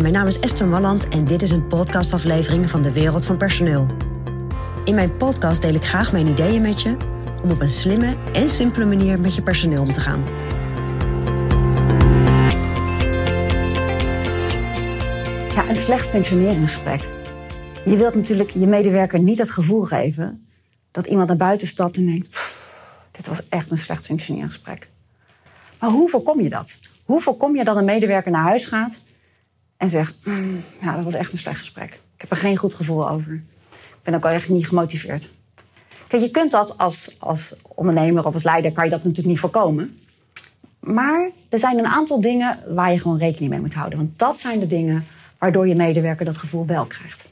Mijn naam is Esther Malland en dit is een podcastaflevering van de Wereld van Personeel. In mijn podcast deel ik graag mijn ideeën met je om op een slimme en simpele manier met je personeel om te gaan. Ja, een slecht functioneringsgesprek. Je wilt natuurlijk je medewerker niet het gevoel geven dat iemand naar buiten stapt en denkt: dit was echt een slecht functioneringsgesprek. Maar hoe voorkom je dat? Hoe voorkom je dat een medewerker naar huis gaat en zegt: mm, ja, dat was echt een slecht gesprek. Ik heb er geen goed gevoel over. Ik ben ook al echt niet gemotiveerd. Kijk, je kunt dat als, als ondernemer of als leider kan je dat natuurlijk niet voorkomen. Maar er zijn een aantal dingen waar je gewoon rekening mee moet houden. Want dat zijn de dingen waardoor je medewerker dat gevoel wel krijgt.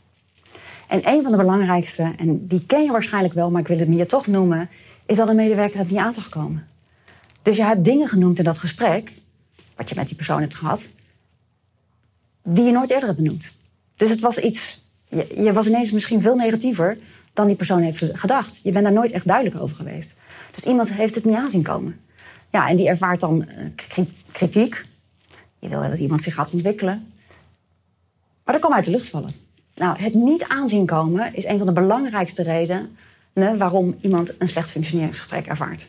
En een van de belangrijkste, en die ken je waarschijnlijk wel, maar ik wil het hier toch noemen, is dat een medewerker het niet aan zag komen. Dus je hebt dingen genoemd in dat gesprek, wat je met die persoon hebt gehad, die je nooit eerder hebt benoemd. Dus het was iets, je, was ineens misschien veel negatiever dan die persoon heeft gedacht. Je bent daar nooit echt duidelijk over geweest. Dus iemand heeft het niet aanzien komen. Ja, en die ervaart dan uh, kritiek. Je wil dat iemand zich gaat ontwikkelen. Maar dat kan uit de lucht vallen. Nou, het niet aanzien komen is een van de belangrijkste redenen waarom iemand een slecht functioneringsgesprek ervaart.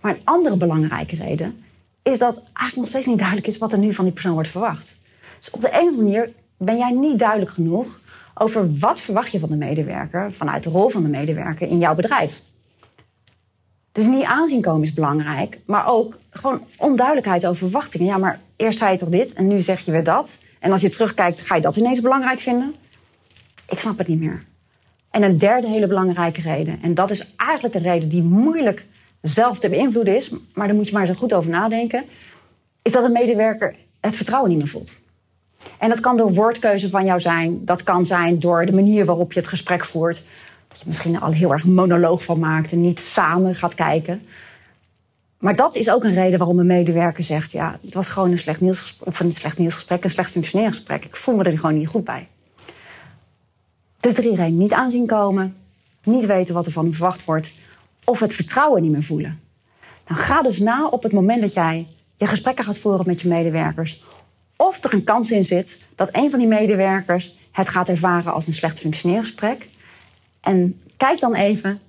Maar een andere belangrijke reden is dat eigenlijk nog steeds niet duidelijk is wat er nu van die persoon wordt verwacht. Dus op de een of andere manier ben jij niet duidelijk genoeg over wat verwacht je van de medewerker vanuit de rol van de medewerker in jouw bedrijf. Dus niet aanzien komen is belangrijk, maar ook gewoon onduidelijkheid over verwachtingen. Ja, maar eerst zei je toch dit en nu zeg je weer dat. En als je terugkijkt, ga je dat ineens belangrijk vinden? Ik snap het niet meer. En een derde hele belangrijke reden, en dat is eigenlijk een reden die moeilijk zelf te beïnvloeden is, maar daar moet je maar zo goed over nadenken, is dat een medewerker het vertrouwen niet meer voelt. En dat kan door woordkeuze van jou zijn, dat kan zijn door de manier waarop je het gesprek voert, dat je misschien al heel erg monoloog van maakt en niet samen gaat kijken. Maar dat is ook een reden waarom een medewerker zegt: ja, het was gewoon een slecht nieuwsgesprek, of een slecht nieuwsgesprek, een slecht functioneringsgesprek. Ik voel me er gewoon niet goed bij. Dus er iedereen niet aanzien komen, niet weten wat er van hem verwacht wordt, of het vertrouwen niet meer voelen. Dan ga dus na op het moment dat jij je gesprekken gaat voeren met je medewerkers, of er een kans in zit dat een van die medewerkers het gaat ervaren als een slecht functioneringsgesprek. En kijk dan even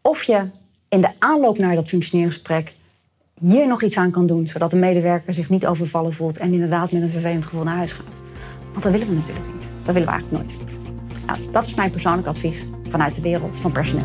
of je in de aanloop naar dat functioneringsgesprek hier nog iets aan kan doen, zodat de medewerker zich niet overvallen voelt en inderdaad met een vervelend gevoel naar huis gaat. Want dat willen we natuurlijk niet. Dat willen we eigenlijk nooit. Nou, dat is mijn persoonlijk advies vanuit de wereld van personeel.